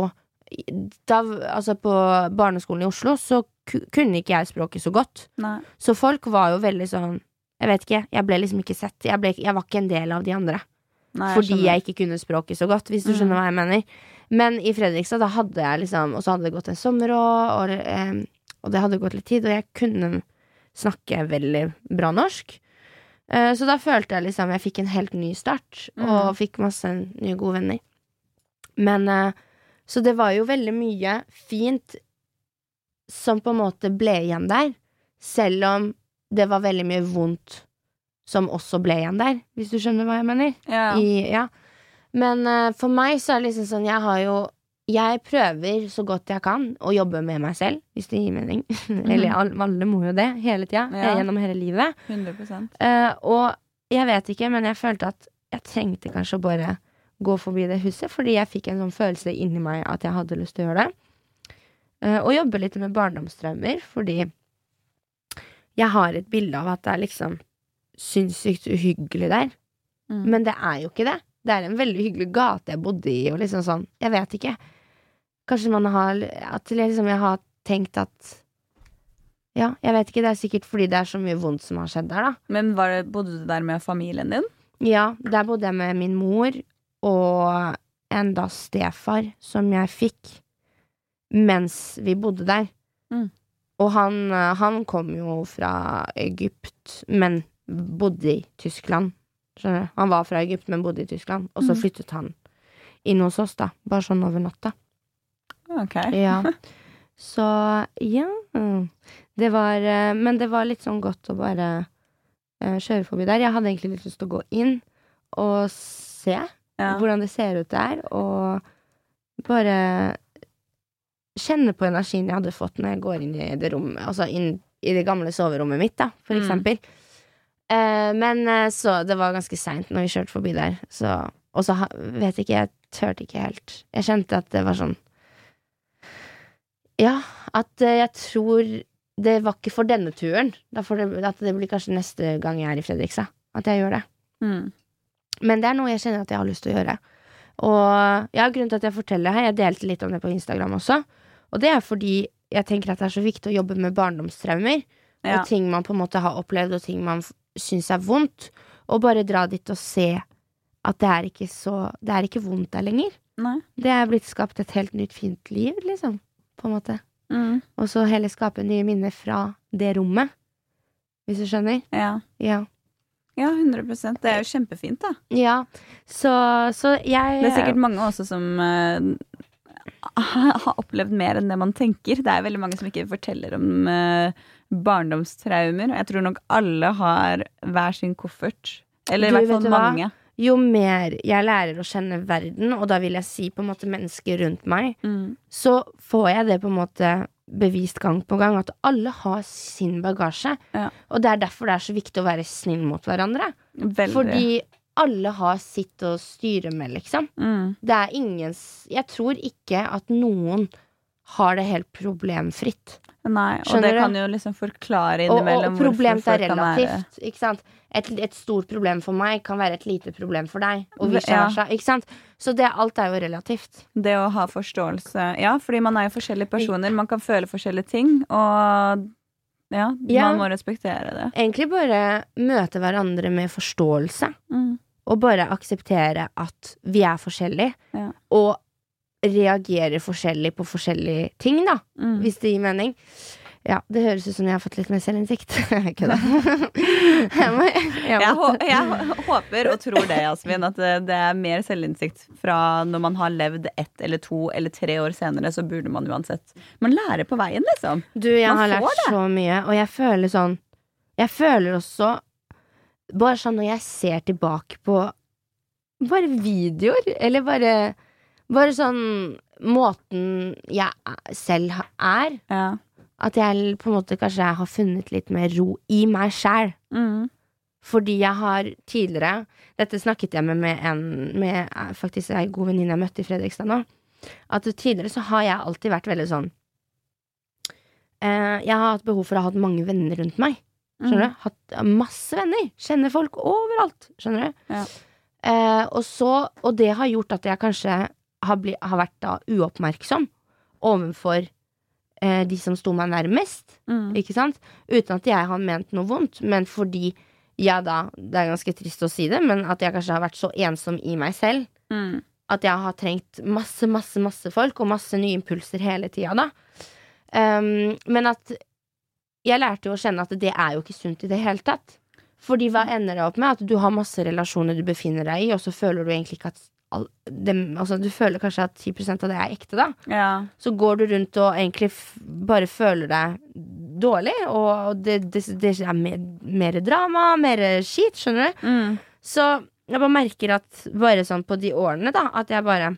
da, Altså, på barneskolen i Oslo så kunne ikke jeg språket så godt. Nei. Så folk var jo veldig sånn Jeg vet ikke, jeg ble liksom ikke sett. Jeg, ble, jeg var ikke en del av de andre Nei, fordi skjønner. jeg ikke kunne språket så godt, hvis du skjønner hva jeg mener. Men i Fredrikstad, da hadde jeg liksom Og så hadde det gått en sommer òg, og, eh, og det hadde gått litt tid, og jeg kunne snakke veldig bra norsk. Eh, så da følte jeg liksom jeg fikk en helt ny start, og Mm. fikk masse nye gode venner. Men eh, Så det var jo veldig mye fint som på en måte ble igjen der, selv om det var veldig mye vondt som også ble igjen der, hvis du skjønner hva jeg mener. ja. I, ja. Men uh, for meg så er det liksom sånn Jeg har jo Jeg prøver så godt jeg kan å jobbe med meg selv, hvis det gir mening. Eller alle, alle må jo det hele tida, Ja. gjennom hele livet. 100 Eh, og jeg vet ikke, men jeg følte at jeg trengte kanskje å bare gå forbi det huset, fordi jeg fikk en sånn følelse inni meg at jeg hadde lyst til å gjøre det. Uh, og jobbe litt med barndomsdrømmer, fordi jeg har et bilde av at det er liksom sinnssykt uhyggelig der. Mm. Men det er jo ikke det. Det er en veldig hyggelig gate jeg bodde i, og liksom sånn. Jeg vet ikke. Kanskje man har At liksom jeg har tenkt at Ja, jeg vet ikke. Det er sikkert fordi det er så mye vondt som har skjedd der, da. Men var det, bodde du der med familien din? Ja, der bodde jeg med min mor og en da stefar som jeg fikk mens vi bodde der. Mm. Og han, eh, han kom jo fra Egypt, men bodde i Tyskland. Skjønner du? Han var fra Egypt, men bodde i Tyskland. Og så Mm. flyttet han inn hos oss, da. Bare sånn over natta. Ok. Ja. Så ja. Det var eh, Men det var litt sånn godt å bare eh, kjøre forbi der. Jeg hadde egentlig litt lyst til å gå inn og se Ja. hvordan det ser ut der, og bare kjenne på energien jeg hadde fått når jeg går inn i det rommet, altså inn i det gamle soverommet mitt, da, for Mm. eksempel. Eh, men eh, så det var ganske seint når vi kjørte forbi der, så Og så vet ikke, jeg turte ikke helt. Jeg kjente at det var sånn Ja, at eh, jeg tror det var ikke for denne turen. Det, at det blir kanskje neste gang jeg er i Fredrikstad. At jeg gjør det. Mm. Men det er noe jeg kjenner at jeg har lyst til å gjøre. Og ja, grunnen til at jeg forteller her, jeg delte litt om det på Instagram også. Og det er fordi jeg tenker at det er så viktig å jobbe med barndomstraumer. Ja. Og ting man på en måte har opplevd, og ting man syns er vondt. Og bare dra dit og se at det er ikke så Det er ikke vondt der lenger. Nei. Det er blitt skapt et helt nytt, fint liv, liksom. På en måte. Mm. Og så heller skape nye minner fra det rommet. Hvis du skjønner? Ja. Ja. ja, 100% Det er jo kjempefint, da. Ja. Så, så jeg Det er sikkert mange også som uh, har opplevd mer enn det man tenker. Det er veldig mange som ikke forteller om eh, barndomstraumer. Jeg tror nok alle har hver sin koffert. Eller i hvert fall hva? mange. jo mer jeg lærer å kjenne verden, og da vil jeg si på en måte mennesker rundt meg, Mm. så får jeg det på en måte bevist gang på gang at alle har sin bagasje. Ja. Og det er derfor det er så viktig å være snill mot hverandre. Veldig. Fordi alle har sitt å styre med, liksom. mm. Det er ingen Jeg tror ikke at noen har det helt problemfritt. Nei, og Skjønner det kan jo liksom forklare Og, innimellom og problemet hvorfor er relativt. Ikke sant? Et, et stort problem for meg kan være et lite problem for deg. Og vice Ja. versa. Ikke sant? Så det, alt er jo relativt. Det å ha forståelse Ja, fordi man er jo forskjellige personer. Man kan føle forskjellige ting, og ja, Ja. man må respektere det. Egentlig bare møte hverandre med forståelse. Mm. Og bare akseptere at vi er forskjellige. Ja. Og reagere forskjellig på forskjellige ting, da. Mm. Hvis det gir mening. Ja, det høres ut som jeg har fått litt mer selvinnsikt. Kødda. jeg, må- jeg Jeg, må- jeg håper og tror det, Jasmin, at det, det er mer selvinnsikt fra når man har levd ett eller to eller tre år senere, så burde man uansett Man lærer på veien, liksom. Du, jeg Man har lært lært så mye, og jeg føler sånn Jeg føler også Bare sånn når jeg ser tilbake på Bare videoer, eller bare Bare sånn måten jeg selv er. Ja. At jeg på en måte kanskje har funnet litt mer ro i meg sjæl. Mm. Fordi jeg har tidligere Dette snakket jeg med, med en med eh, faktisk en god venninne jeg møtte i Fredrikstad nå. At tidligere så har jeg alltid vært veldig sånn eh, Jeg har hatt behov for å ha hatt mange venner rundt meg. Skjønner du? Hatt masse venner. Kjenner folk overalt. Skjønner du? Ja. Eh, og så Og det har gjort at jeg kanskje har, bli, har vært da uoppmerksom overfor eh, de som sto meg nærmest. Mm. Ikke sant? Uten at jeg har ment noe vondt, men fordi jeg da Det er ganske trist å si det, men at jeg kanskje har vært så ensom i meg selv Mm. at jeg har trengt masse, masse, masse folk og masse nye impulser hele tida, da. Um, men at jeg lærte jo å kjenne at det er jo ikke sunt i det hele tatt. Fordi hva ender det opp med? At du har masse relasjoner du befinner deg i, og så føler du egentlig ikke at dem, altså, Du føler kanskje at 10% av det er ekte, da. Ja. Så går du rundt og egentlig bare føler deg dårlig, og det, det, det er mer, mer drama, mer skit, skjønner du? Mm. Så jeg bare merker at bare sånn på de årene, da, at jeg bare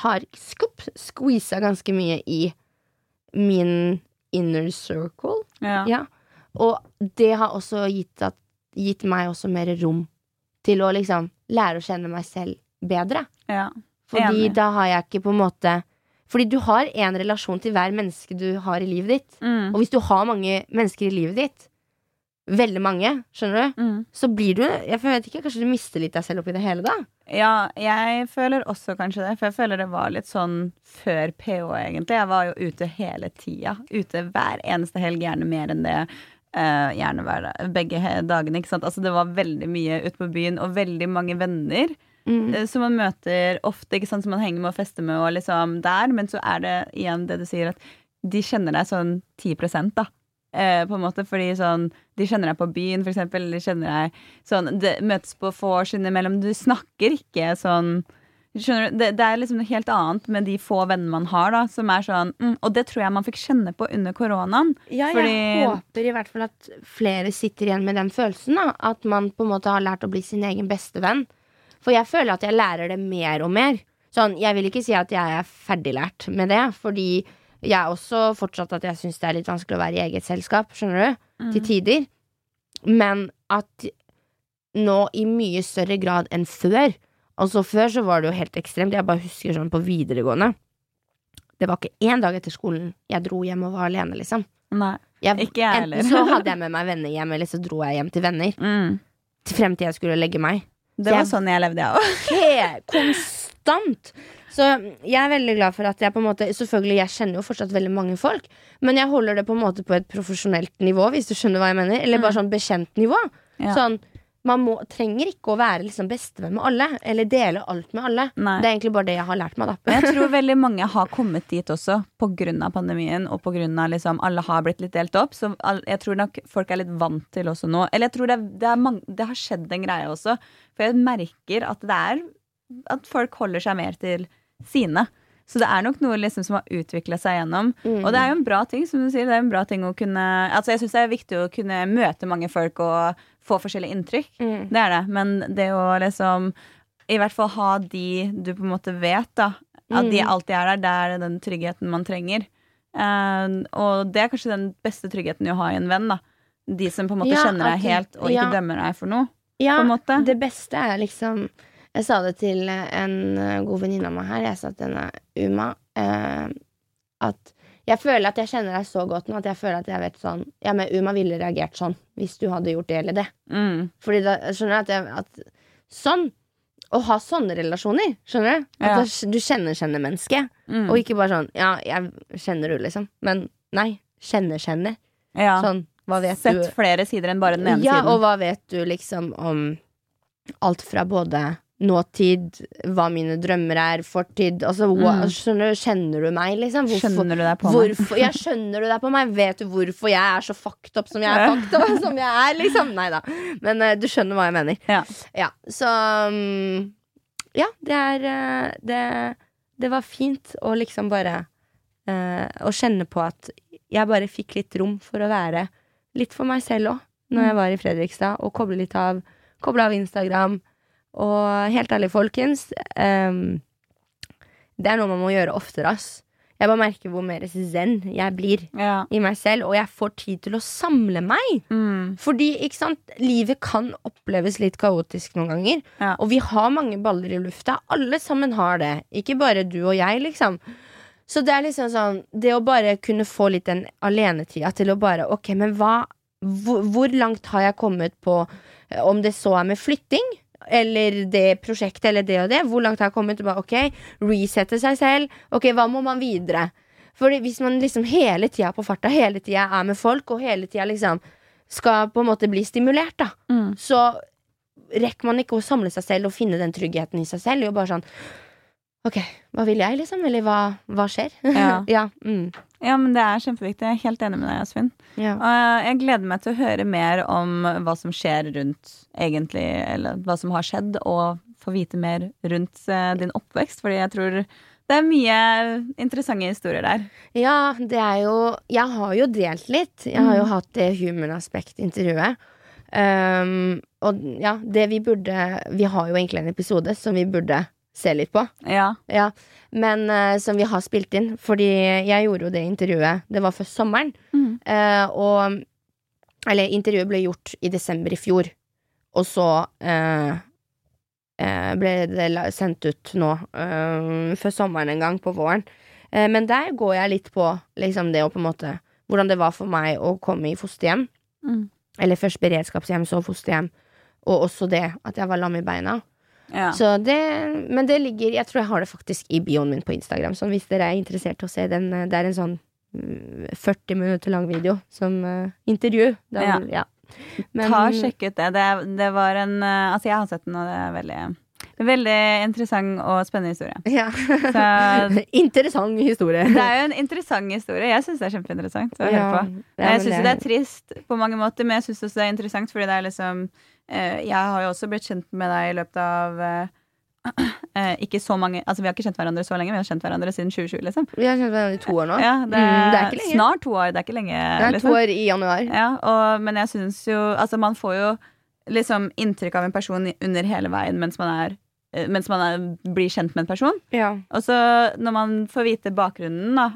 har skup, squeeza ganske mye i min inner circle. Ja. Ja. Og det har også gitt, at, gitt meg også mer rom til å liksom lære å kjenne meg selv bedre. ja. Fordi Enig. da har jeg ikke på en måte Fordi du har en relasjon til hver menneske du har i livet ditt. Mm. Og hvis du har mange mennesker i livet ditt, veldig mange, skjønner du, Mm. så blir du Jeg vet ikke, Kanskje du mister litt deg selv oppi det hele, da? Ja, jeg føler også kanskje det. For jeg føler det var litt sånn før PH, egentlig. Jeg var jo ute hele tida. Ute hver eneste helg, gjerne mer enn det. Uh, gjerne hver dag, begge dagene. ikke sant? Altså Det var veldig mye ute på byen, og veldig mange venner Mm. eh, som man møter ofte, ikke sant, som man henger med og fester med, og liksom der. Men så er det igjen det du sier, at de kjenner deg sånn 10 da. Eh, på en måte, fordi sånn De kjenner deg på byen, for eksempel. De kjenner deg sånn Det møtes på vors innimellom. Du snakker ikke sånn Skjønner du? Det, det er liksom noe helt annet med de få vennene man har, da, som er sånn mm, Og det tror jeg man fikk kjenne på under koronaen. Ja, jeg Fordi- håper i hvert fall at flere sitter igjen med den følelsen. Da. At man på en måte har lært å bli sin egen beste venn. For jeg føler at jeg lærer det mer og mer. Sånn, jeg vil ikke si at jeg er ferdiglært med det, fordi jeg er også fortsatt at jeg syns det er litt vanskelig å være i eget selskap, skjønner du, til tider. Men at nå i mye større grad enn før Altså før så var det jo helt ekstremt. Jeg bare husker sånn på videregående. Det var ikke én dag etter skolen jeg dro hjem og var alene, liksom. Nei. Jeg, Ikke jeg heller. enten så hadde jeg med meg venner hjem, eller så dro jeg hjem til venner. Mm. Frem til jeg skulle legge meg. Det var sånn jeg levde, jeg òg. Konstant! Så jeg er veldig glad for at jeg på en måte Selvfølgelig, jeg kjenner jo fortsatt veldig mange folk, men jeg holder det på en måte på et profesjonelt nivå, hvis du skjønner hva jeg mener. Eller bare sånn bekjent nivå. Ja. Sånn man må, trenger ikke å være liksom bestevenn med alle, eller dele alt med alle. Nei. Det er egentlig bare det jeg har lært meg, da. Men jeg tror veldig mange har kommet dit også av pandemien, og av liksom alle har blitt litt delt opp. Så jeg tror nok folk er litt vant til også nå. Eller jeg tror det, er- det, er mange, det har skjedd en greie også. For jeg merker at det er at folk holder seg mer til sine. Så det er nok noe liksom som har utvikla seg gjennom. Mm. Og det er jo en bra ting, som du sier. Det er en bra ting å kunne Altså jeg syns det er viktig å kunne møte mange folk og få forskjellige inntrykk. Mm. Det er det. Men det å liksom i hvert fall ha de du på en måte vet, da. At de Mm. alltid er der. Det er den tryggheten man trenger. Uh, og det er kanskje den beste tryggheten å ha i en venn. da De som på en måte Ja, kjenner deg helt og ikke ja. dømmer deg for noe. Ja, det beste er liksom Jeg sa det til en god venninne av meg her, jeg sa til henne, Uma, uh, at jeg føler at jeg kjenner deg så godt nå at jeg føler at jeg vet sånn Ja, men Uma ville reagert sånn hvis du hadde gjort det eller det. Mm. Fordi da skjønner jeg at, jeg, at Sånn. Å ha sånne relasjoner, skjønner du? At Ja. da- du kjenner kjenner mennesket. Mm. Og ikke bare sånn Ja, jeg kjenner du, liksom. Men nei. Kjenner, kjenner. Ja. Sånn. Hva vet Sett du flere sider enn bare den ene ja, siden. og hva vet du liksom om alt fra både nåtid, hva mine drømmer er, fortid altså, hva, Mm. skjønner, du- Kjenner du meg, liksom? Skjønner du deg på meg? hvorfor, ja, skjønner du deg på meg? Vet du hvorfor jeg er så fucked up som jeg er fucked up som jeg er, liksom? Nei da. Men uh, du skjønner hva jeg mener. Ja. så um, Ja, det er uh, det, det var fint å liksom bare uh, Å kjenne på at jeg bare fikk litt rom for å være litt for meg selv òg, når jeg var i Fredrikstad, og koble litt av. Koble av Instagram. Og helt ærlig, folkens, um, det er noe man må gjøre oftere, ass. Jeg bare merker hvor mer zen jeg blir Ja. i meg selv, og jeg får tid til å samle meg. Mm. Fordi, ikke sant, livet kan oppleves litt kaotisk noen ganger. Ja. Og vi har mange baller i lufta. Alle sammen har det. Ikke bare du og jeg, liksom. Så det er liksom sånn Det å bare kunne få litt den alenetida til å bare Ok, men hva Hvor, hvor langt har jeg kommet på eh, Om det så er med flytting eller det prosjektet eller det og det. Hvor langt har jeg kommet? Bare, ok, Resette seg selv. Ok, hva må man videre? Fordi hvis man liksom hele tida er på farta, hele tida er med folk, og hele tida liksom skal på en måte bli stimulert, da, Mm. så rekker man ikke å samle seg selv og finne den tryggheten i seg selv. Jo, bare sånn Ok, hva vil jeg, liksom? Eller hva, hva skjer? Ja. ja, mm, ja, men det er kjempeviktig. Jeg er helt enig med deg, Asfinn. ja. Og jeg gleder meg til å høre mer om hva som skjer rundt egentlig, eller hva som har skjedd, og få vite mer rundt eh, din oppvekst, fordi jeg tror det er mye interessante historier der. Ja, det er jo Jeg har jo delt litt. Jeg har jo hatt det human aspect-intervjuet. Um, og ja, det vi burde Vi har jo egentlig en episode som vi burde se litt på. Ja. Ja, Men uh, som vi har spilt inn. Fordi jeg gjorde jo det intervjuet Det var før sommeren. Mm. Uh, og Eller intervjuet ble gjort i desember i fjor. Og så uh, ble det sendt ut nå før sommeren en gang, på våren. Men der går jeg litt på liksom det å på en måte Hvordan det var for meg å komme i fosterhjem. Mm. Eller først beredskapshjem, så fosterhjem. Og også det at jeg var lam i beina. Ja. Så det, men det ligger Jeg tror jeg har det faktisk i bioen min på Instagram. Så hvis dere er interessert i å se den eh, Det er en sånn mm, 40 minutter lang video som eh, intervju. Da, ja. ja. Men- Ta og Sjekk ut det. det. Det var en eh, Altså, jeg har sett den, og det er veldig Veldig interessant og spennende historie. Ja. Så Interessant historie. det er jo en interessant historie. Jeg syns det er kjempeinteressant å høre på. Jeg syns det er trist på mange måter, men jeg syns også det er interessant fordi det er liksom Jeg har jo også blitt kjent med deg i løpet av eh, eh, ikke så mange Altså, vi har ikke kjent hverandre så lenge, vi har kjent hverandre siden 2020, liksom. Vi har kjent hverandre i to år nå. Ja, det, Mm, det er ikke lenge. Snart to år, det er ikke lenge. Det er to liksom. år i januar. Ja, og, men jeg syns jo Altså, man får jo liksom inntrykk av en person under hele veien mens man er eh, mens man er, blir kjent med en person. Ja. Og så når man får vite bakgrunnen da,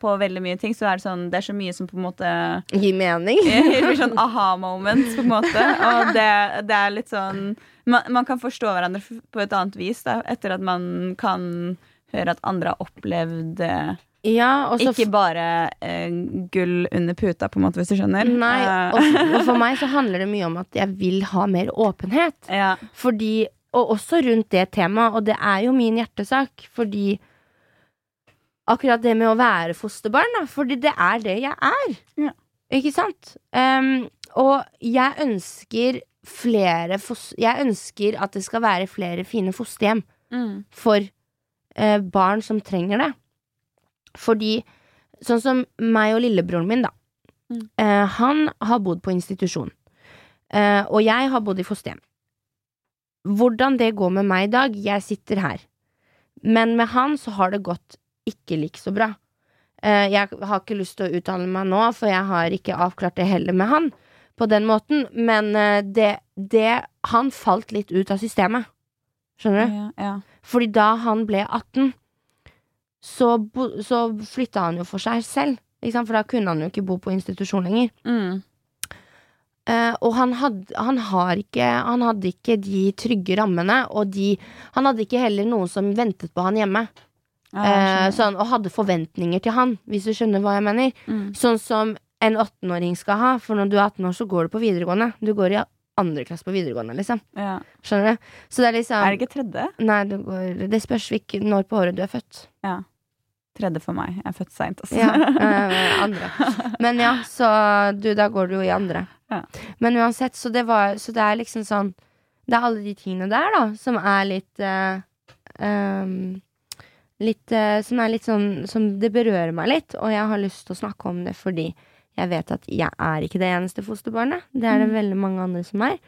på veldig mye ting, så er det sånn Det er så mye som på en måte Gi mening. det blir sånn aha moment, på en måte. Og det, det er litt sånn man, man kan forstå hverandre på et annet vis da, etter at man kan høre at andre har opplevd eh, Ja, Ikke bare eh, gull under puta, på en måte, hvis du skjønner. Nei, Eh, og, og for meg så handler det mye om at jeg vil ha mer åpenhet. ja. Fordi, og også rundt det temaet, og det er jo min hjertesak, fordi Akkurat det med å være fosterbarn, da, fordi det er det jeg er. Ja. Ikke sant? Um, og jeg ønsker flere Jeg ønsker at det skal være flere fine fosterhjem Mm. for uh, barn som trenger det. Fordi sånn som meg og lillebroren min, da. Mm. Uh, han har bodd på institusjon. Uh, og jeg har bodd i fosterhjem. Hvordan det går med meg i dag, jeg sitter her. Men med han så har det gått ikke like så bra. Eh, jeg har ikke lyst til å uttale meg nå, for jeg har ikke avklart det heller med han på den måten, men eh, det, det Han falt litt ut av systemet. Skjønner du? Ja, ja. Fordi da han ble 18, så, bo, så flytta han jo for seg selv. For da kunne han jo ikke bo på institusjon lenger. Mm. Eh, og han, hadde, han, har ikke, han hadde ikke de trygge rammene, og de, han hadde ikke heller noen som ventet på han hjemme. Ja, jeg Eh, sånn, og hadde forventninger til han, hvis du skjønner hva jeg mener. Mm. Sånn som en 18-åring skal ha, for når du er 18 år, så går du på videregående. Du går i andre klasse på videregående, liksom. Ja. Skjønner du? Så det er liksom Er det ikke tredje? Nei, det, går, det spørs hvilke når på året du er født. Ja. Tredje for meg. Jeg er født seint, altså. Ja, eh, andre. Men ja, så du, da går du jo i andre. Ja. Men uansett, så det var Så det er liksom sånn Det er alle de tingene der, da, som er litt uh, um, Litt uh, Som er litt sånn Som det berører meg litt, og jeg har lyst til å snakke om det fordi jeg vet at jeg er ikke det eneste fosterbarnet. Det er det Mm. veldig mange andre som er.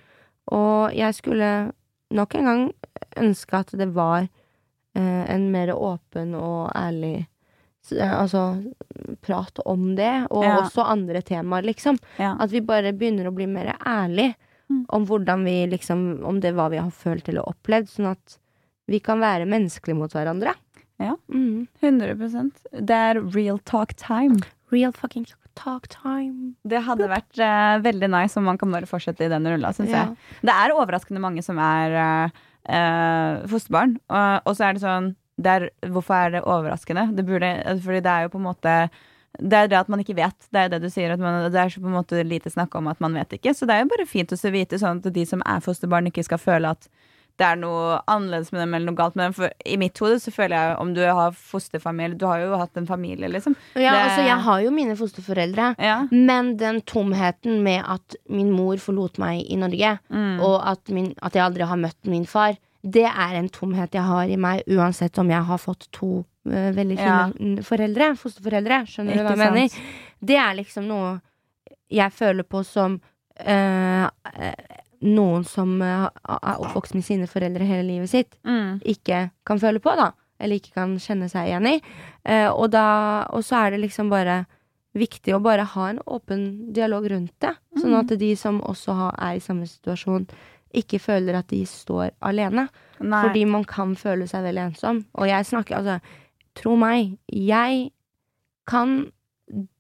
Og jeg skulle nok en gang ønske at det var uh, en mer åpen og ærlig Altså prat om det, og Ja. også andre temaer, liksom. Ja. At vi bare begynner å bli mer ærlig Mm. om hvordan vi liksom Om det hva vi har følt eller opplevd, sånn at vi kan være menneskelige mot hverandre. Ja. Mm. 100 Det er real talk time. Real fucking talk time. Det hadde vært uh, veldig nice om man kan bare fortsette i den rulla, syns Ja. jeg. Det er overraskende mange som er uh, eh, fosterbarn, og, og så er det sånn det er, Hvorfor er det overraskende? Det burde, fordi det er jo på en måte det er det at man ikke vet. Det er det du sier. Man, det er så på en måte lite snakk om at man vet ikke. Så det er jo bare fint å så vite, sånn at de som er fosterbarn, ikke skal føle at det er noe annerledes med dem eller noe galt med dem. For i mitt hode så føler jeg om du har fosterfamilie Du har jo hatt en familie, liksom. Ja, Det- altså, jeg har jo mine fosterforeldre. Ja. Men den tomheten med at min mor forlot meg i Norge, Mm. og at, min, at jeg aldri har møtt min far, det er en tomhet jeg har i meg, uansett om jeg har fått to uh, veldig fine ja. foreldre. Fosterforeldre. Skjønner du hva Ikke jeg mener? Det er liksom noe jeg føler på som eh, eh, noen som uh, er oppvokst med sine foreldre hele livet sitt, Mm. ikke kan føle på, da. Eller ikke kan kjenne seg igjen i. Eh, og, da, og så er det liksom bare viktig å bare ha en åpen dialog rundt det. Sånn Mm. at de som også har, er i samme situasjon, ikke føler at de står alene. Nei. Fordi man kan føle seg veldig ensom. Og jeg snakker, altså, tro meg, jeg kan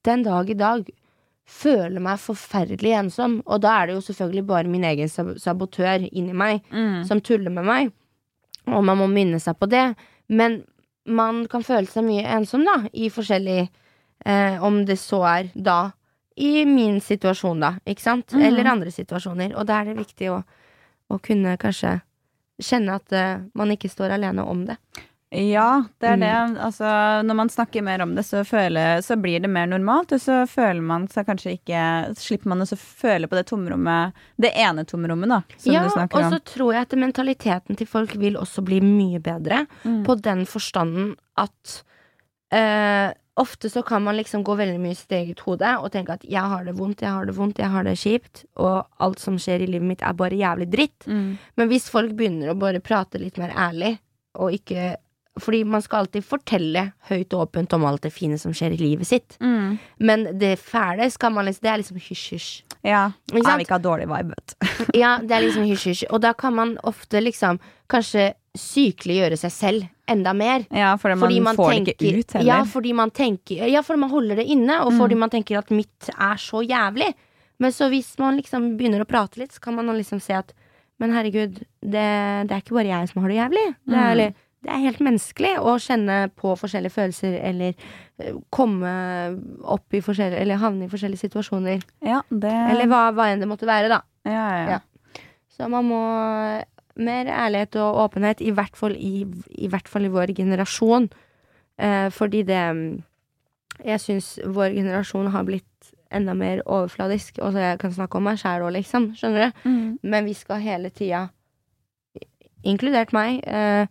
den dag i dag føle meg forferdelig ensom. Og da er det jo selvfølgelig bare min egen sab- sabotør inni meg mm. som tuller med meg. Og man må minne seg på det. Men man kan føle seg mye ensom, da, i forskjellig eh, Om det så er da i min situasjon, da, ikke sant? Mm. Eller andre situasjoner. Og da er det viktig å, å kunne kanskje kjenne at uh, man ikke står alene om det. Ja, det er Mm. det. Altså, når man snakker mer om det, så, føler, så blir det mer normalt. Og så føler man seg kanskje ikke Slipper man å føle på det tomrommet Det ene tomrommet, da, som ja, du og snakker om. så tror jeg at mentaliteten til folk vil også bli mye bedre. Mm. På den forstanden at eh, ofte så kan man liksom gå veldig mye i sitt eget hode og tenke at jeg har det vondt, jeg har det vondt, jeg har det kjipt, og alt som skjer i livet mitt er bare jævlig dritt. Mm. Men hvis folk begynner å bare prate litt mer ærlig, og ikke Fordi man skal alltid fortelle høyt og åpent om alt det fine som skjer i livet sitt. Mm. Men det fæle skal man liksom Det er liksom hysj-hysj. Ja. Jeg vil ikke ha dårlig vibe, vet du. Ja, det er liksom hysj-hysj. Og da kan man ofte liksom kanskje sykeliggjøre seg selv enda mer. Ja, fordi man, Fordi man får tenker, det ikke ut heller. Ja, fordi man tenker Ja, fordi man holder det inne, og fordi Mm. man tenker at mitt er så jævlig. Men så hvis man liksom begynner å prate litt, så kan man liksom se at Men herregud, det, det er ikke bare jeg som har det jævlig. Det er, Mm. eller, det er helt menneskelig å kjenne på forskjellige følelser, eller eh, komme opp i forskjellige Eller havne i forskjellige situasjoner. ja, det Eller hva, hva enn det måtte være, da. ja, ja, ja. Ja. Så man må mer ærlighet og åpenhet, i hvert fall i, i, hvert fall i vår generasjon. Eh, fordi det Jeg syns vår generasjon har blitt enda mer overfladisk. Og så jeg kan snakke om meg sjæl òg, liksom. Skjønner du? Mm. Men vi skal hele tida, inkludert meg, eh,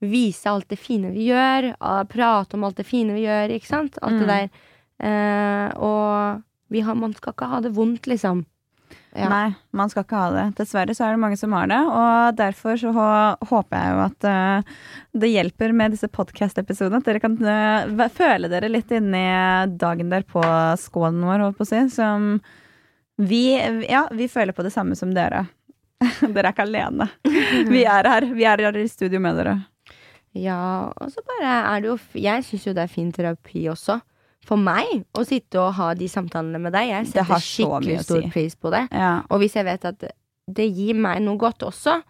vise alt det fine vi gjør. Prate om alt det fine vi gjør, ikke sant? Alt det Mm. der. Eh, og vi har, man skal ikke ha det vondt, liksom. Ja. Nei, man skal ikke ha det. Dessverre så er det mange som har det, og derfor så håper jeg jo at uh, det hjelper med disse podkast-episodene. At dere kan uh, føle dere litt inni dagen der på skålen vår, holdt på å si, som vi, ja, vi føler på det samme som dere. dere er ikke alene. Vi er her. Vi er her i studio med dere. Ja, og så bare er det jo Jeg syns jo det er fin terapi også. For meg å sitte og ha de samtalene med deg. Jeg setter skikkelig stor si. pris på det. Ja. Og hvis jeg vet at det gir meg noe godt også,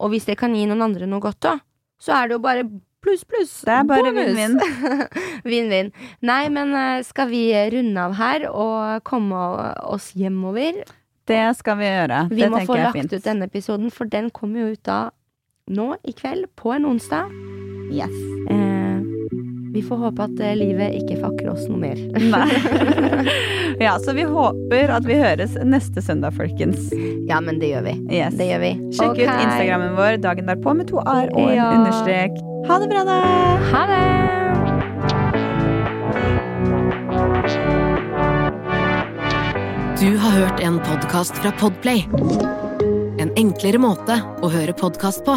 og hvis det kan gi noen andre noe godt òg, så er det jo bare pluss, pluss. Det er bare vinn-vinn. Vinn-vinn. Nei, men eh, skal vi runde av her og komme oss hjemover? Det skal vi gjøre. Vi det må få lagt fint. ut denne episoden, for den kommer jo ut da nå i kveld, på en onsdag. Yes. Eh, vi får håpe at eh, livet ikke fakker oss noe mer. Nei. ja, så vi håper at vi høres neste søndag, folkens. ja, men det gjør vi. Yes. Det gjør vi. Sjekk okay. ut Instagrammen vår dagen derpå med to a-er og en Ja. understrek. Ha det bra, da! Ha det! Du har hørt en podkast fra Podplay. En enklere måte å høre podkast på.